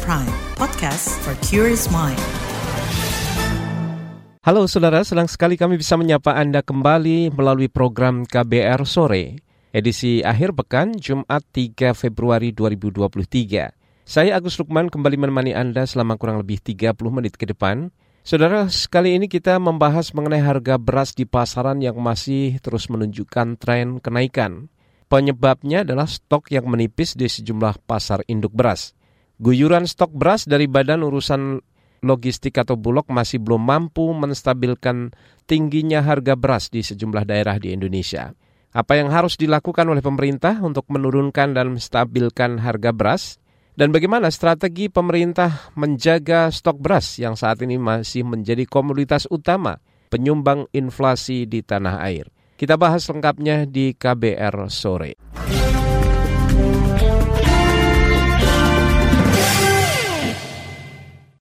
Prime, podcast for curious mind. Halo saudara, senang sekali kami bisa menyapa Anda kembali melalui program KBR Sore, edisi akhir pekan Jumat 3 Februari 2023. Saya Agus Lukman kembali menemani Anda selama kurang lebih 30 menit ke depan. Saudara, sekali ini kita membahas mengenai harga beras di pasaran yang masih terus menunjukkan tren kenaikan. Penyebabnya adalah stok yang menipis di sejumlah pasar induk beras. Guyuran stok beras dari Badan Urusan Logistik atau Bulog masih belum mampu menstabilkan tingginya harga beras di sejumlah daerah di Indonesia. Apa yang harus dilakukan oleh pemerintah untuk menurunkan dan menstabilkan harga beras? Dan bagaimana strategi pemerintah menjaga stok beras yang saat ini masih menjadi komoditas utama penyumbang inflasi di tanah air? Kita bahas lengkapnya di KBR sore.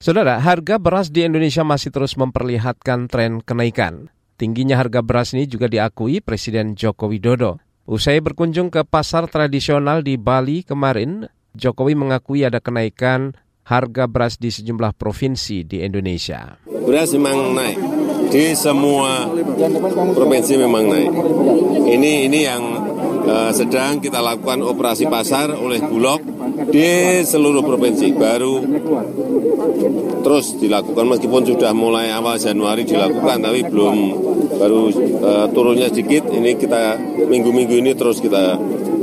Saudara, harga beras di Indonesia masih terus memperlihatkan tren kenaikan. Tingginya harga beras ini juga diakui Presiden Joko Widodo. Usai berkunjung ke pasar tradisional di Bali kemarin, Jokowi mengakui ada kenaikan harga beras di sejumlah provinsi di Indonesia. Beras memang naik, di semua provinsi memang naik. Ini ini yang uh, sedang kita lakukan operasi pasar oleh Bulog di seluruh provinsi. Baru terus dilakukan meskipun sudah mulai awal Januari dilakukan, tapi belum baru uh, turunnya sedikit. Ini kita minggu-minggu ini terus kita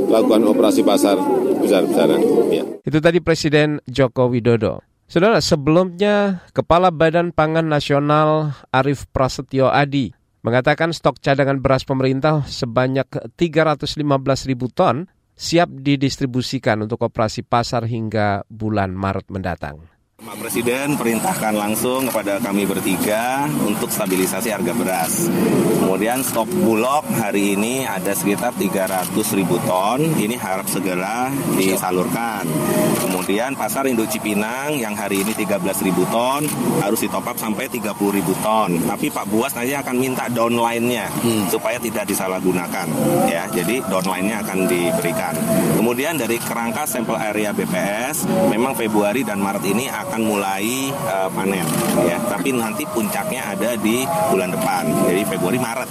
lakukan operasi pasar besar-besaran. Ya. Itu tadi Presiden Joko Widodo. Saudara, sebelumnya Kepala Badan Pangan Nasional Arief Prasetyo Adi mengatakan stok cadangan beras pemerintah sebanyak 315 ribu ton siap didistribusikan untuk operasi pasar hingga bulan Maret mendatang. Pak Presiden perintahkan langsung kepada kami bertiga untuk stabilisasi harga beras. Kemudian stok bulog hari ini ada sekitar 300 ribu ton, ini harap segera disalurkan. Kemudian pasar induk Cipinang yang hari ini 13 ribu ton harus ditop up sampai 30 ribu ton. Tapi Pak Buas nanti akan minta downline-nya hmm. supaya tidak disalahgunakan. Ya, jadi downline-nya akan diberikan. Kemudian dari kerangka sampel area BPS, memang Februari dan Maret ini akan akan mulai uh, panen ya. Tapi nanti puncaknya ada di bulan depan jadi Februari Maret.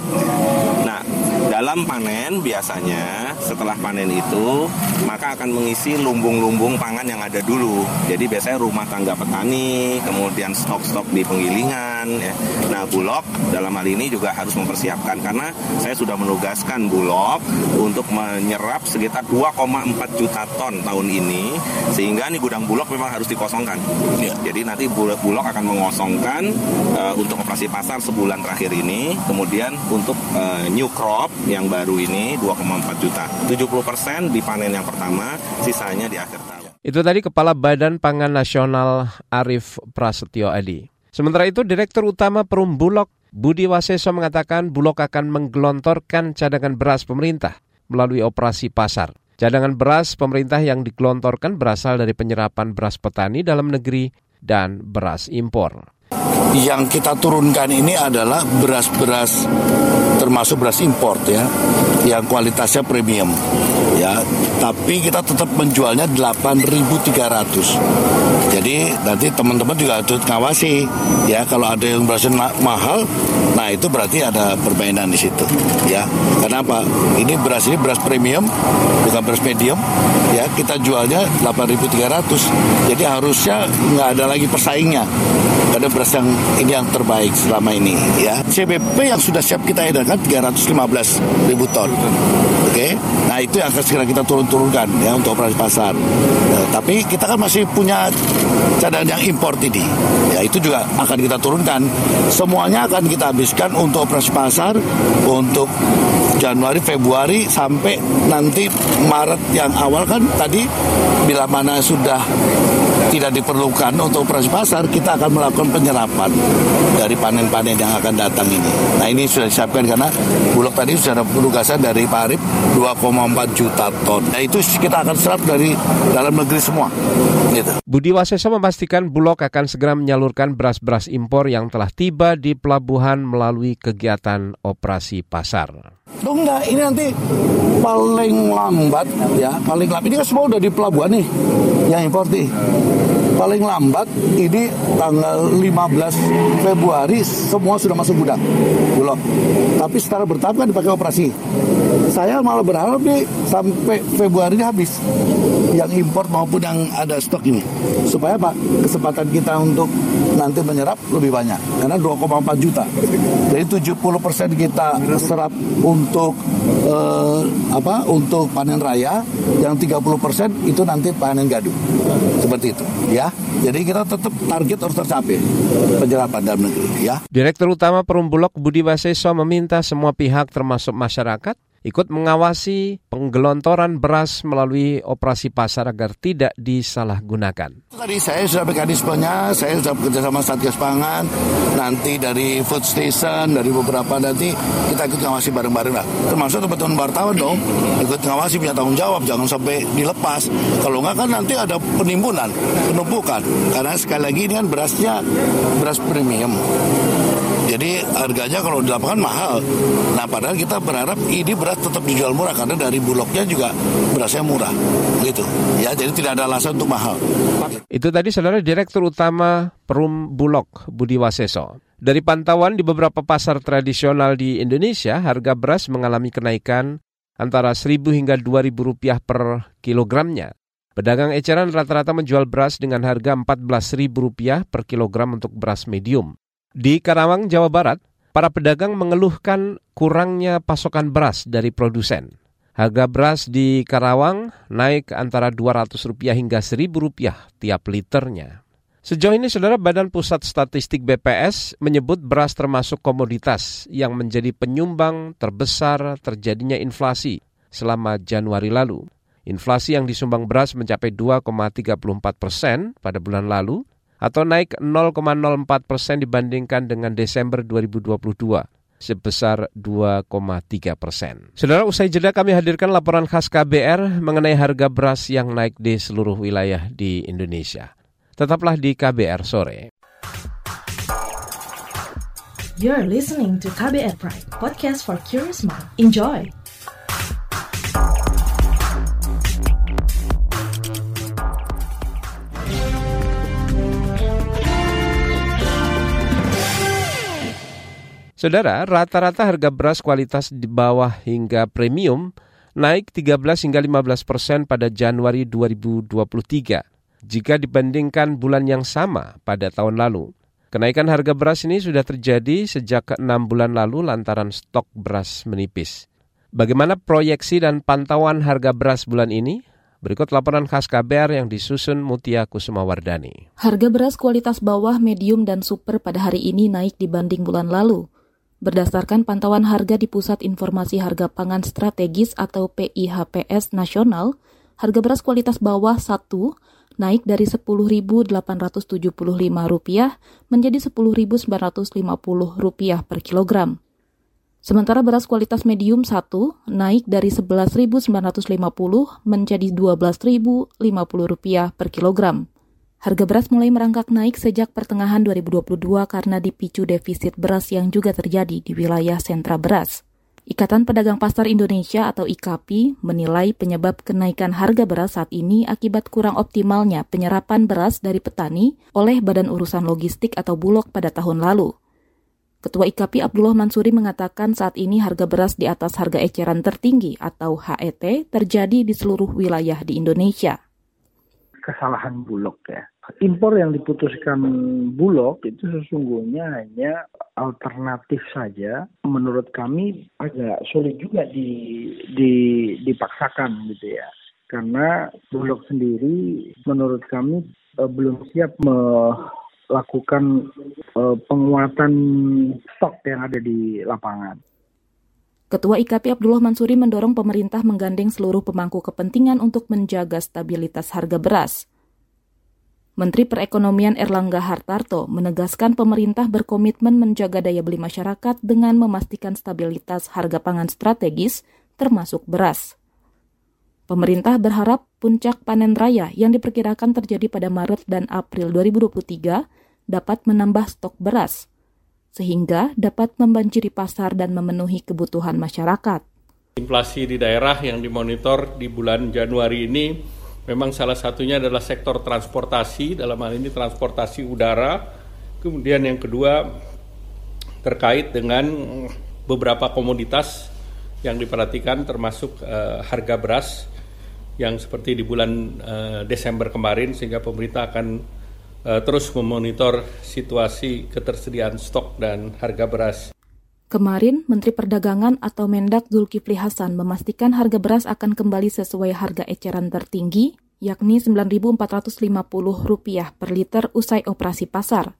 Nah dalam panen biasanya setelah panen itu maka akan mengisi lumbung-lumbung pangan yang ada dulu. Jadi biasanya rumah tangga petani, kemudian stok-stok di penggilingan. Ya. Nah Bulog dalam hal ini juga harus mempersiapkan karena saya sudah menugaskan Bulog untuk menyerap sekitar 2,4 juta ton tahun ini sehingga nih gudang Bulog memang harus dikosongkan. Ya. Jadi nanti Bulog, akan mengosongkan uh, untuk operasi pasar sebulan terakhir ini, kemudian untuk uh, new crop yang baru ini 2,4 juta. 70% dipanen yang pertama, sisanya di akhir tahun. Itu tadi Kepala Badan Pangan Nasional Arief Prasetyo Adi. Sementara itu, Direktur Utama Perum Bulog Budi Waseso mengatakan Bulog akan menggelontorkan cadangan beras pemerintah melalui operasi pasar. Cadangan beras pemerintah yang digelontorkan berasal dari penyerapan beras petani dalam negeri dan beras impor. Yang kita turunkan ini adalah beras-beras termasuk beras import ya, yang kualitasnya premium ya tapi kita tetap menjualnya 8.300 jadi nanti teman-teman juga harus ngawasi. Ya kalau ada yang berasnya mahal nah itu berarti ada permainan di situ. Ya kenapa? Ini beras ini beras premium bukan beras medium. Ya kita jualnya 8.300 jadi harusnya nggak ada lagi persaingnya. Karena beras yang ini yang terbaik selama ini. Ya CBP yang sudah siap kita edarkan 315 ribu ton. oke okay? Nah itu yang akan segera kita turun-turunkan ya untuk operasi pasar. Ya, tapi kita kan masih punya cadangan yang import ini. Ya itu juga akan kita turunkan. Semuanya akan kita habiskan untuk operasi pasar untuk Januari, Februari sampai nanti Maret yang awal kan tadi bila mana sudah tidak diperlukan untuk operasi pasar, kita akan melakukan penyerapan dari panen-panen yang akan datang ini. Nah ini sudah disiapkan karena Bulog tadi sudah ada penugasan dari Pak Arif 2,4 juta ton. Nah itu kita akan serap dari dalam negeri semua. Gitu. Budi Waseso memastikan Bulog akan segera menyalurkan beras-beras impor yang telah tiba di pelabuhan melalui kegiatan operasi pasar. Tuh enggak, ini nanti paling lambat ya, paling lambat. Ini kan semua udah di pelabuhan nih, yang impor nih. paling lambat ini tanggal 15 Februari semua sudah masuk gudang. Tapi secara bertahap kan dipakai operasi. Saya malah berharap nih sampai Februari ini habis. Yang impor maupun yang ada stok ini. Supaya pak kesempatan kita untuk nanti menyerap lebih banyak. Karena 2,4 juta. Jadi 70 persen kita serap untuk eh, apa untuk panen raya. Yang 30 persen itu nanti panen gaduh seperti itu ya. Jadi kita tetap target harus tercapai penyerapan dalam negeri ya. Direktur Utama Perum Bulog Budi Waseso meminta semua pihak termasuk masyarakat ikut mengawasi penggelontoran beras melalui operasi pasar agar tidak disalahgunakan. Tadi saya sudah mekanismenya, saya sudah bekerja sama Satgas Pangan, nanti dari food station, dari beberapa nanti kita ikut ngawasi bareng-bareng lah. Termasuk teman-teman wartawan dong, ikut ngawasi punya tanggung jawab, jangan sampai dilepas. Kalau enggak kan nanti ada penimbunan, penumpukan. Karena sekali lagi ini kan berasnya beras premium. Jadi harganya kalau di lapangan mahal. Nah padahal kita berharap ini beras tetap dijual murah karena dari bulognya juga berasnya murah. Gitu. Ya jadi tidak ada alasan untuk mahal. Itu tadi saudara Direktur Utama Perum Bulog Budi Waseso. Dari pantauan di beberapa pasar tradisional di Indonesia, harga beras mengalami kenaikan antara 1.000 hingga 2.000 rupiah per kilogramnya. Pedagang eceran rata-rata menjual beras dengan harga Rp14.000 per kilogram untuk beras medium. Di Karawang, Jawa Barat, para pedagang mengeluhkan kurangnya pasokan beras dari produsen. Harga beras di Karawang naik antara Rp200 hingga Rp1.000 tiap liternya. Sejauh ini, Saudara Badan Pusat Statistik BPS menyebut beras termasuk komoditas yang menjadi penyumbang terbesar terjadinya inflasi selama Januari lalu. Inflasi yang disumbang beras mencapai 2,34 persen pada bulan lalu, atau naik 0,04 persen dibandingkan dengan Desember 2022 sebesar 2,3 persen. Saudara, usai jeda kami hadirkan laporan khas KBR mengenai harga beras yang naik di seluruh wilayah di Indonesia. Tetaplah di KBR sore. You're listening to KBR Pride, podcast for curious mind. Enjoy! Saudara, rata-rata harga beras kualitas di bawah hingga premium naik 13 hingga 15 persen pada Januari 2023 jika dibandingkan bulan yang sama pada tahun lalu. Kenaikan harga beras ini sudah terjadi sejak enam bulan lalu lantaran stok beras menipis. Bagaimana proyeksi dan pantauan harga beras bulan ini? Berikut laporan khas KBR yang disusun Mutia Kusumawardani. Harga beras kualitas bawah, medium, dan super pada hari ini naik dibanding bulan lalu. Berdasarkan pantauan harga di Pusat Informasi Harga Pangan Strategis atau PIHPS Nasional, harga beras kualitas bawah 1 naik dari Rp10.875 menjadi Rp10.950 per kilogram. Sementara beras kualitas medium 1 naik dari Rp11.950 menjadi Rp12.050 per kilogram. Harga beras mulai merangkak naik sejak pertengahan 2022 karena dipicu defisit beras yang juga terjadi di wilayah sentra beras. Ikatan Pedagang Pasar Indonesia atau IKAPI menilai penyebab kenaikan harga beras saat ini akibat kurang optimalnya penyerapan beras dari petani oleh Badan Urusan Logistik atau Bulog pada tahun lalu. Ketua IKAPI Abdullah Mansuri mengatakan saat ini harga beras di atas harga eceran tertinggi atau HET terjadi di seluruh wilayah di Indonesia kesalahan Bulog ya. Impor yang diputuskan Bulog itu sesungguhnya hanya alternatif saja. Menurut kami agak sulit juga di, di dipaksakan gitu ya. Karena Bulog sendiri menurut kami eh, belum siap melakukan eh, penguatan stok yang ada di lapangan. Ketua IKP Abdullah Mansuri mendorong pemerintah menggandeng seluruh pemangku kepentingan untuk menjaga stabilitas harga beras. Menteri Perekonomian Erlangga Hartarto menegaskan pemerintah berkomitmen menjaga daya beli masyarakat dengan memastikan stabilitas harga pangan strategis, termasuk beras. Pemerintah berharap puncak panen raya yang diperkirakan terjadi pada Maret dan April 2023 dapat menambah stok beras sehingga dapat membanjiri pasar dan memenuhi kebutuhan masyarakat. Inflasi di daerah yang dimonitor di bulan Januari ini Memang salah satunya adalah sektor transportasi, dalam hal ini transportasi udara. Kemudian yang kedua terkait dengan beberapa komoditas yang diperhatikan termasuk uh, harga beras yang seperti di bulan uh, Desember kemarin sehingga pemerintah akan uh, terus memonitor situasi ketersediaan stok dan harga beras. Kemarin, Menteri Perdagangan atau Mendak Zulkifli Hasan memastikan harga beras akan kembali sesuai harga eceran tertinggi, yakni Rp9.450 per liter usai operasi pasar.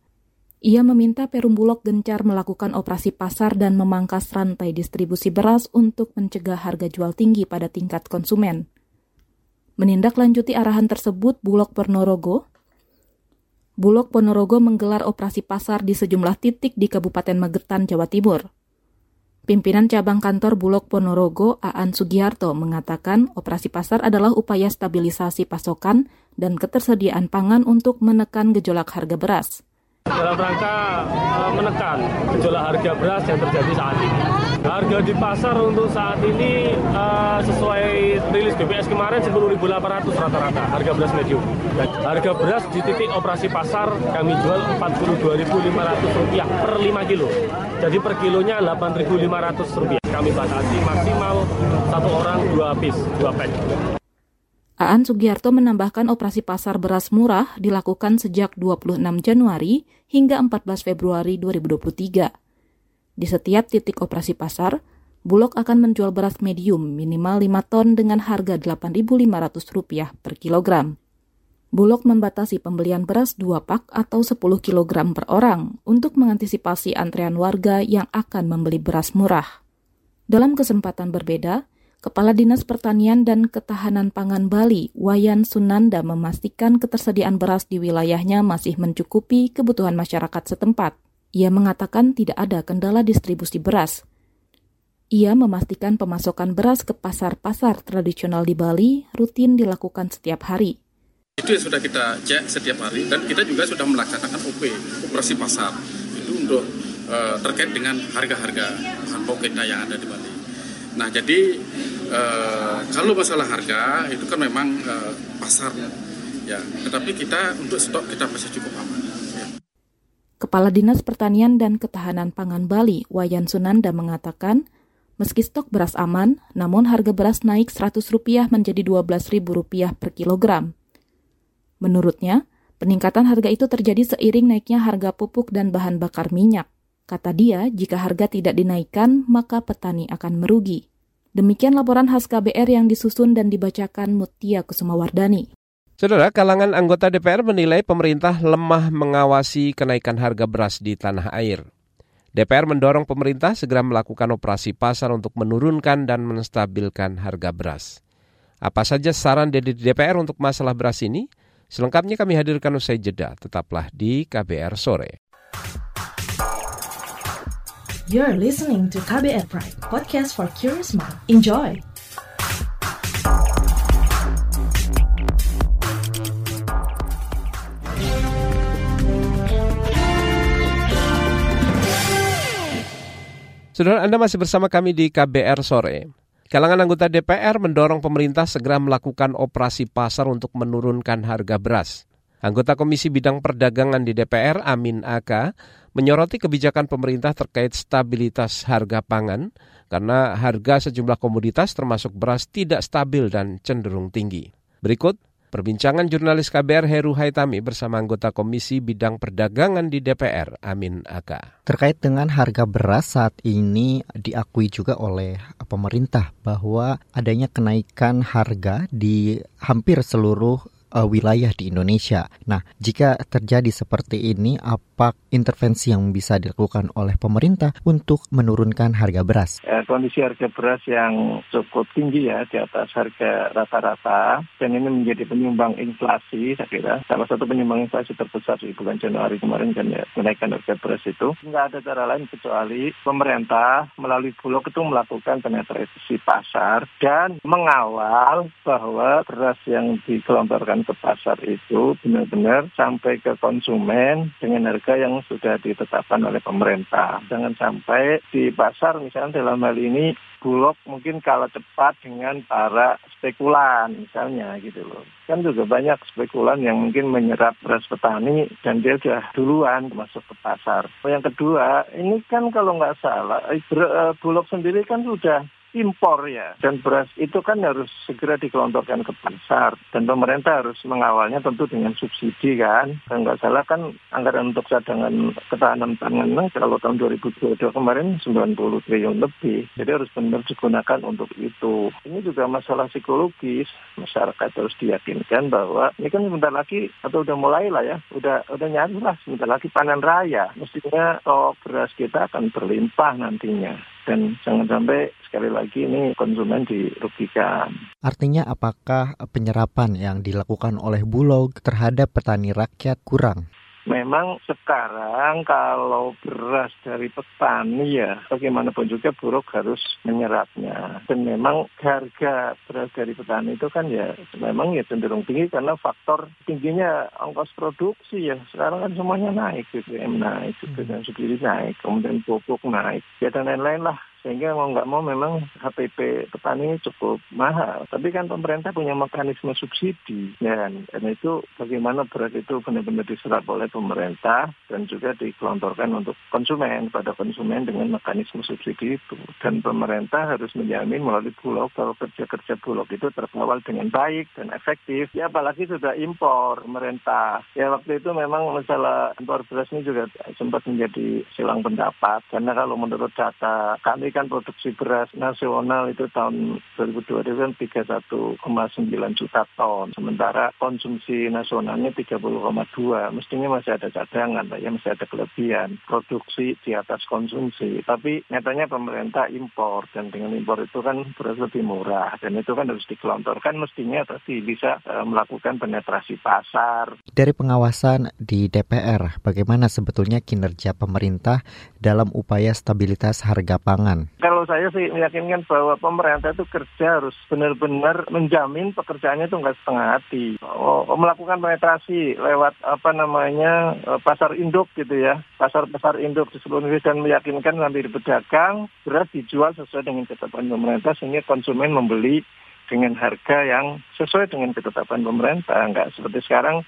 Ia meminta Perum Bulog gencar melakukan operasi pasar dan memangkas rantai distribusi beras untuk mencegah harga jual tinggi pada tingkat konsumen. Menindaklanjuti arahan tersebut, Bulog Ponorogo, Bulog Ponorogo menggelar operasi pasar di sejumlah titik di Kabupaten Magetan, Jawa Timur. Pimpinan cabang kantor Bulog Ponorogo, Aan Sugiharto, mengatakan operasi pasar adalah upaya stabilisasi pasokan dan ketersediaan pangan untuk menekan gejolak harga beras dalam rangka uh, menekan gejolak harga beras yang terjadi saat ini. Harga di pasar untuk saat ini uh, sesuai rilis BPS kemarin 10.800 rata-rata harga beras medium. Dan harga beras di titik operasi pasar kami jual Rp42.500 per 5 kilo. Jadi per kilonya Rp8.500. Kami batasi maksimal satu orang dua piece, dua pack. Aan Sugiharto menambahkan operasi pasar beras murah dilakukan sejak 26 Januari hingga 14 Februari 2023. Di setiap titik operasi pasar, Bulog akan menjual beras medium minimal 5 ton dengan harga Rp8.500 per kilogram. Bulog membatasi pembelian beras 2 pak atau 10 kg per orang untuk mengantisipasi antrean warga yang akan membeli beras murah. Dalam kesempatan berbeda, Kepala Dinas Pertanian dan Ketahanan Pangan Bali, Wayan Sunanda memastikan ketersediaan beras di wilayahnya masih mencukupi kebutuhan masyarakat setempat. Ia mengatakan tidak ada kendala distribusi beras. Ia memastikan pemasokan beras ke pasar-pasar tradisional di Bali rutin dilakukan setiap hari. Itu yang sudah kita cek setiap hari dan kita juga sudah melaksanakan OP, operasi pasar. Itu untuk uh, terkait dengan harga-harga bahan pokok yang ada di Bali. Nah, jadi uh, kalau masalah harga itu kan memang uh, pasar ya, tetapi kita untuk stok kita masih cukup aman. Kepala Dinas Pertanian dan Ketahanan Pangan Bali, Wayan Sunanda mengatakan, meski stok beras aman, namun harga beras naik Rp100 menjadi Rp12.000 per kilogram. Menurutnya, peningkatan harga itu terjadi seiring naiknya harga pupuk dan bahan bakar minyak. Kata dia, jika harga tidak dinaikkan, maka petani akan merugi. Demikian laporan khas KBR yang disusun dan dibacakan Mutia Kusumawardani. Saudara, kalangan anggota DPR menilai pemerintah lemah mengawasi kenaikan harga beras di tanah air. DPR mendorong pemerintah segera melakukan operasi pasar untuk menurunkan dan menstabilkan harga beras. Apa saja saran dari DPR untuk masalah beras ini? Selengkapnya kami hadirkan usai jeda. Tetaplah di KBR sore. You're listening to KBR Pride, podcast for curious mind. Enjoy! Saudara Anda masih bersama kami di KBR Sore. Kalangan anggota DPR mendorong pemerintah segera melakukan operasi pasar untuk menurunkan harga beras. Anggota Komisi Bidang Perdagangan di DPR, Amin Aka, menyoroti kebijakan pemerintah terkait stabilitas harga pangan karena harga sejumlah komoditas termasuk beras tidak stabil dan cenderung tinggi. Berikut perbincangan jurnalis KBR Heru Haitami bersama anggota Komisi Bidang Perdagangan di DPR, Amin Aka. Terkait dengan harga beras saat ini diakui juga oleh pemerintah bahwa adanya kenaikan harga di hampir seluruh uh, wilayah di Indonesia. Nah, jika terjadi seperti ini, apa intervensi yang bisa dilakukan oleh pemerintah untuk menurunkan harga beras? Ya, kondisi harga beras yang cukup tinggi ya di atas harga rata-rata dan ini menjadi penyumbang inflasi saya kira salah satu penyumbang inflasi terbesar di bulan Januari kemarin kan ya kenaikan harga beras itu nggak ada cara lain kecuali pemerintah melalui Bulog itu melakukan penetrasi pasar dan mengawal bahwa beras yang digelontorkan ke pasar itu benar-benar sampai ke konsumen dengan harga yang sudah ditetapkan oleh pemerintah. Jangan sampai di pasar misalnya dalam hal ini Bulog mungkin kalah cepat dengan para spekulan misalnya gitu loh. Kan juga banyak spekulan yang mungkin menyerap beras petani dan dia sudah duluan masuk ke pasar. Yang kedua, ini kan kalau nggak salah, eh, eh, Bulog sendiri kan sudah impor ya. Dan beras itu kan harus segera dikelontorkan ke pasar. Dan pemerintah harus mengawalnya tentu dengan subsidi kan. Dan nggak salah kan anggaran untuk cadangan ketahanan pangan kalau tahun 2022 kemarin 90 triliun lebih. Jadi harus benar digunakan untuk itu. Ini juga masalah psikologis. Masyarakat harus diyakinkan bahwa ini kan sebentar lagi atau udah mulai lah ya. Udah udah nyari lah sebentar lagi panen raya. Mestinya stok beras kita akan berlimpah nantinya dan jangan sampai sekali lagi ini konsumen dirugikan. Artinya apakah penyerapan yang dilakukan oleh Bulog terhadap petani rakyat kurang? Memang sekarang kalau beras dari petani ya bagaimanapun juga buruk harus menyerapnya. Dan memang harga beras dari petani itu kan ya memang ya cenderung tinggi karena faktor tingginya ongkos produksi ya. Sekarang kan semuanya naik BBM naik dan subsidi naik kemudian pupuk naik ya dan lain-lain lah sehingga mau nggak mau memang HPP petani cukup mahal. Tapi kan pemerintah punya mekanisme subsidi dan, dan itu bagaimana beras itu benar-benar diserap oleh pemerintah dan juga dikelontorkan untuk konsumen pada konsumen dengan mekanisme subsidi itu. Dan pemerintah harus menjamin melalui bulog kalau kerja-kerja bulog itu terkawal dengan baik dan efektif. Ya apalagi sudah impor pemerintah. Ya waktu itu memang masalah impor beras ini juga sempat menjadi silang pendapat karena kalau menurut data kami kan produksi beras nasional itu tahun 2002 itu kan 31,9 juta ton. Sementara konsumsi nasionalnya 30,2. Mestinya masih ada cadangan, ya masih ada kelebihan. Produksi di atas konsumsi. Tapi nyatanya pemerintah impor. Dan dengan impor itu kan beras lebih murah. Dan itu kan harus dikelontorkan mestinya tadi bisa e, melakukan penetrasi pasar. Dari pengawasan di DPR, bagaimana sebetulnya kinerja pemerintah dalam upaya stabilitas harga pangan? Kalau saya sih meyakinkan bahwa pemerintah itu kerja harus benar-benar menjamin pekerjaannya itu nggak setengah hati. Oh, melakukan penetrasi lewat apa namanya eh, pasar induk gitu ya, pasar-pasar induk di seluruh Indonesia dan meyakinkan di pedagang beras dijual sesuai dengan ketetapan pemerintah sehingga konsumen membeli dengan harga yang sesuai dengan ketetapan pemerintah. Nggak seperti sekarang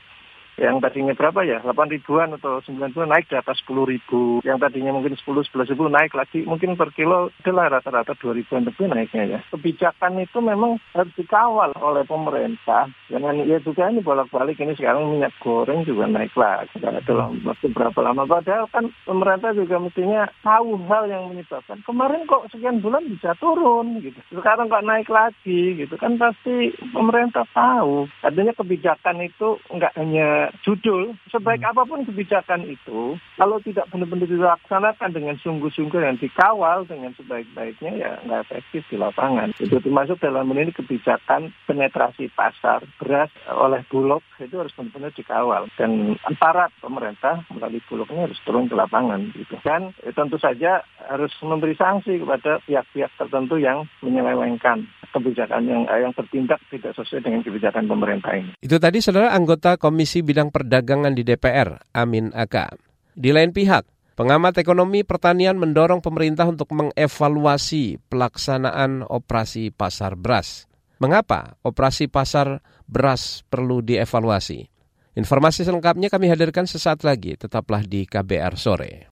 yang tadinya berapa ya? 8 ribuan atau 9 ribuan naik di atas 10 ribu. Yang tadinya mungkin 10 11 ribu naik lagi. Mungkin per kilo adalah rata-rata 2 ribuan lebih naiknya ya. Kebijakan itu memang harus dikawal oleh pemerintah. Jangan ya juga ini bolak-balik ini sekarang minyak goreng juga naik lah. Dalam waktu berapa lama. Padahal kan pemerintah juga mestinya tahu hal yang menyebabkan kemarin kok sekian bulan bisa turun gitu. Sekarang kok naik lagi gitu. Kan pasti pemerintah tahu. Artinya kebijakan itu enggak hanya judul, sebaik hmm. apa pun kebijakan itu, kalau tidak benar-benar dilaksanakan dengan sungguh-sungguh dan dikawal dengan sebaik-baiknya, ya nggak efektif di lapangan. Itu termasuk dalam ini kebijakan penetrasi pasar beras oleh Bulog itu harus benar-benar dikawal. Dan antara pemerintah melalui Bulognya harus turun ke lapangan. Gitu. Dan eh, tentu saja harus memberi sanksi kepada pihak-pihak tertentu yang menyelewengkan kebijakan yang yang bertindak tidak sesuai dengan kebijakan pemerintah ini. Itu tadi saudara anggota Komisi Bidang Perdagangan di DPR, Amin Aka. Di lain pihak, pengamat ekonomi pertanian mendorong pemerintah untuk mengevaluasi pelaksanaan operasi pasar beras. Mengapa operasi pasar beras perlu dievaluasi? Informasi selengkapnya kami hadirkan sesaat lagi, tetaplah di KBR sore.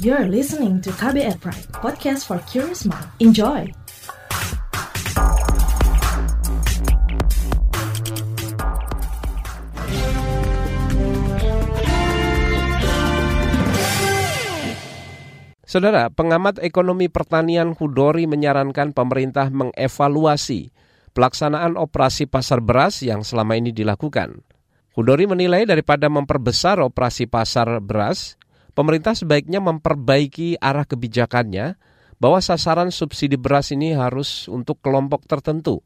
You're listening to KBR Pride, podcast for curious mind. Enjoy! Saudara, pengamat ekonomi pertanian Hudori menyarankan pemerintah mengevaluasi pelaksanaan operasi pasar beras yang selama ini dilakukan. Hudori menilai daripada memperbesar operasi pasar beras, pemerintah sebaiknya memperbaiki arah kebijakannya bahwa sasaran subsidi beras ini harus untuk kelompok tertentu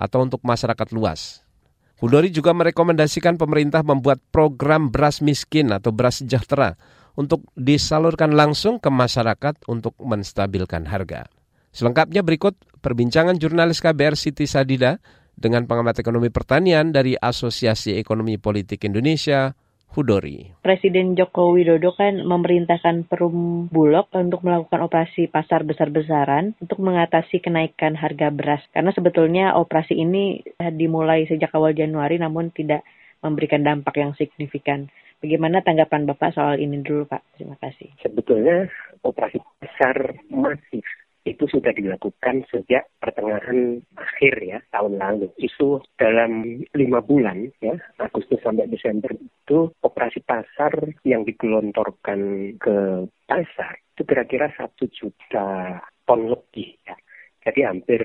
atau untuk masyarakat luas. Hudori juga merekomendasikan pemerintah membuat program beras miskin atau beras sejahtera untuk disalurkan langsung ke masyarakat untuk menstabilkan harga. Selengkapnya berikut perbincangan jurnalis KBR Siti Sadida dengan pengamat ekonomi pertanian dari Asosiasi Ekonomi Politik Indonesia, Hudori. Presiden Joko Widodo kan memerintahkan Perum Bulog untuk melakukan operasi pasar besar-besaran untuk mengatasi kenaikan harga beras. Karena sebetulnya operasi ini dimulai sejak awal Januari namun tidak memberikan dampak yang signifikan. Bagaimana tanggapan Bapak soal ini dulu Pak? Terima kasih. Sebetulnya operasi pasar masif itu sudah dilakukan sejak pertengahan akhir ya tahun lalu. Itu dalam lima bulan ya Agustus sampai Desember itu operasi pasar yang digelontorkan ke pasar itu kira-kira satu juta ton lebih ya. Jadi hampir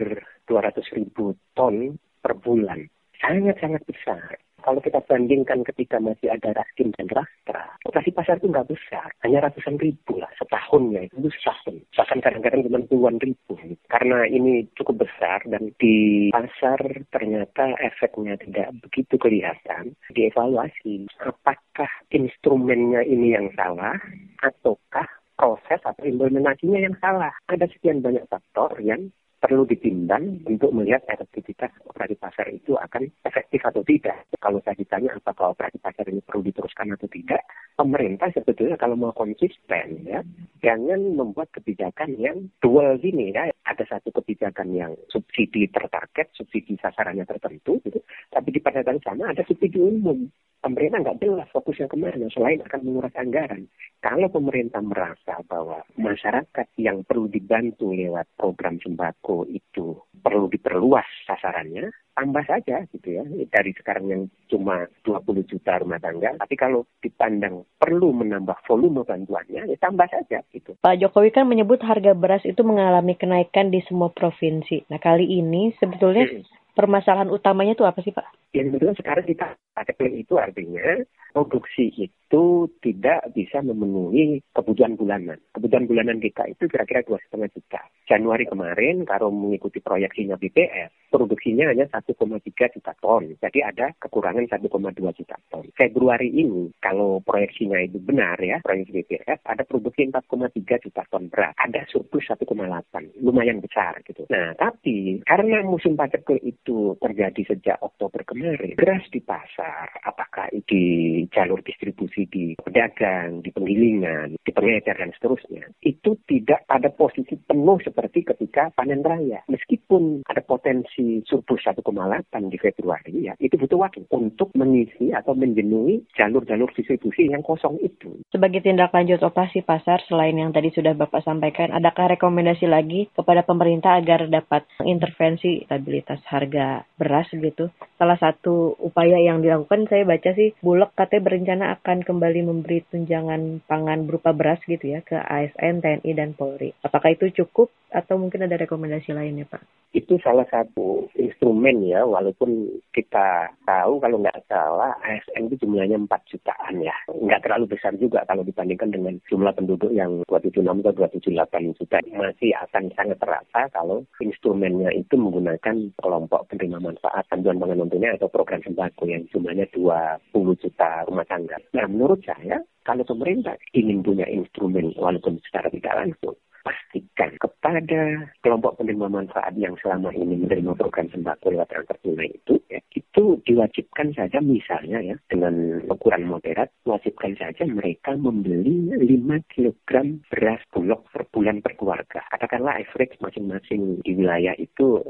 200 ribu ton per bulan. Sangat-sangat besar. Kalau kita bandingkan ketika masih ada Raskin dan Rastra, operasi pasar itu nggak besar, hanya ratusan ribu lah setahun ya, itu setahun. Bahkan kadang-kadang cuma puluhan ribu. Karena ini cukup besar dan di pasar ternyata efeknya tidak begitu kelihatan, dievaluasi apakah instrumennya ini yang salah ataukah proses atau implementasinya yang salah. Ada sekian banyak faktor yang perlu ditimbang untuk melihat efektivitas operasi pasar itu akan efektif atau tidak. Kalau saya ditanya apakah operasi pasar ini perlu diteruskan atau tidak, pemerintah sebetulnya kalau mau konsisten ya, jangan membuat kebijakan yang dual gini ya. Ada satu kebijakan yang subsidi tertarget, subsidi sasarannya tertentu, gitu. tapi di pada sama ada subsidi umum pemerintah nggak jelas fokusnya ke mana selain akan menguras anggaran. Kalau pemerintah merasa bahwa masyarakat yang perlu dibantu lewat program sembako itu perlu diperluas sasarannya, tambah saja gitu ya. Dari sekarang yang cuma 20 juta rumah tangga, tapi kalau dipandang perlu menambah volume bantuannya, ya tambah saja gitu. Pak Jokowi kan menyebut harga beras itu mengalami kenaikan di semua provinsi. Nah kali ini sebetulnya hmm permasalahan utamanya itu apa sih Pak? Yang sebetulnya sekarang kita pakai itu artinya produksi itu tidak bisa memenuhi kebutuhan bulanan. Kebutuhan bulanan kita itu kira-kira dua setengah juta. Januari kemarin kalau mengikuti proyeksinya BPS, produksinya hanya 1,3 juta ton. Jadi ada kekurangan 1,2 juta ton. Februari ini kalau proyeksinya itu benar ya, proyeksi BPS ada produksi 4,3 juta ton beras. Ada surplus 1,8. Lumayan besar gitu. Nah, tapi karena musim paceklik itu terjadi sejak Oktober kemarin, beras di pasar, apakah di jalur distribusi di pedagang, di penggilingan, di pengecer dan seterusnya, itu tidak pada posisi penuh seperti ketika panen raya. Meskipun ada potensi surplus 1,8 di Februari, ya itu butuh waktu untuk mengisi atau menjenuhi jalur-jalur distribusi yang kosong itu. Sebagai tindak lanjut operasi pasar, selain yang tadi sudah Bapak sampaikan, adakah rekomendasi lagi kepada pemerintah agar dapat mengintervensi stabilitas harga beras gitu? Salah satu upaya yang dilakukan saya baca sih Bulog katanya berencana akan kembali memberi tunjangan pangan berupa beras gitu ya ke ASN, TNI, dan Polri. Apakah itu cukup atau mungkin ada rekomendasi lainnya Pak? Itu salah satu instrumen ya, walaupun kita tahu kalau nggak salah ASN itu jumlahnya 4 jutaan ya. Nggak terlalu besar juga kalau dibandingkan dengan jumlah penduduk yang 276 atau 278 juta. Masih akan sangat terasa kalau instrumennya itu menggunakan kelompok penerima manfaat bantuan pangan non atau program sembako yang jumlahnya 20 juta rumah tangga. Nah, menurut saya, kalau pemerintah ingin punya instrumen walaupun secara tidak langsung, pastikan kepada kelompok penerima manfaat yang selama ini menerima program sembako lewat transfer tunai itu, ya, itu diwajibkan saja misalnya ya dengan ukuran moderat, wajibkan saja mereka membeli 5 kg beras bulog per bulan per keluarga. Katakanlah average masing-masing di wilayah itu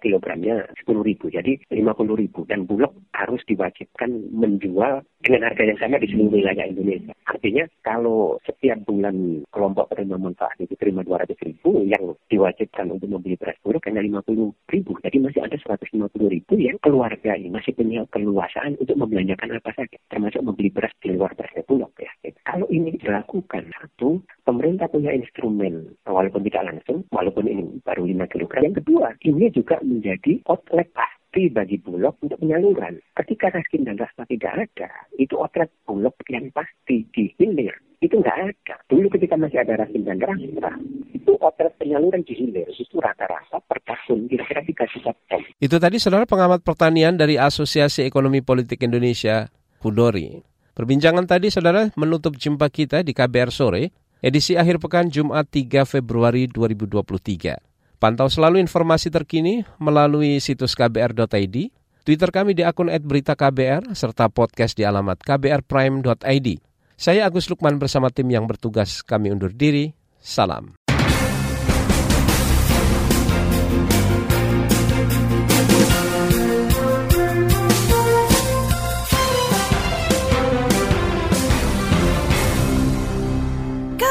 kilogramnya 10 ribu, jadi 50 ribu. Dan bulog harus diwajibkan menjual dengan harga yang sama di seluruh wilayah Indonesia. Artinya kalau setiap bulan kelompok penerima manfaat itu terima 200 ribu, yang diwajibkan untuk membeli beras bulog hanya 50 ribu. Jadi masih ada 150 ribu yang keluarga ini masih punya keluasaan untuk membelanjakan apa saja, termasuk membeli beras di luar beras bulog ya. Kalau ini dilakukan, satu, pemerintah punya instrumen, walaupun tidak langsung, walaupun ini baru 5 kg. Yang kedua, ini juga menjadi outlet pasti bagi Bulog untuk penyaluran. Ketika Raskin dan Rasma tidak ada, itu outlet Bulog yang pasti di hilir. Itu nggak ada. Dulu ketika masih ada Raskin dan Rasma, itu outlet penyaluran di hilir. Itu rata-rata per tahun kira-kira 3 juta. Itu tadi saudara pengamat pertanian dari Asosiasi Ekonomi Politik Indonesia, Hudori. Perbincangan tadi saudara menutup jumpa kita di KBR Sore, edisi akhir pekan Jumat 3 Februari 2023. Pantau selalu informasi terkini melalui situs kbr.id, Twitter kami di akun @beritaKBR serta podcast di alamat kbrprime.id. Saya Agus Lukman bersama tim yang bertugas kami undur diri. Salam.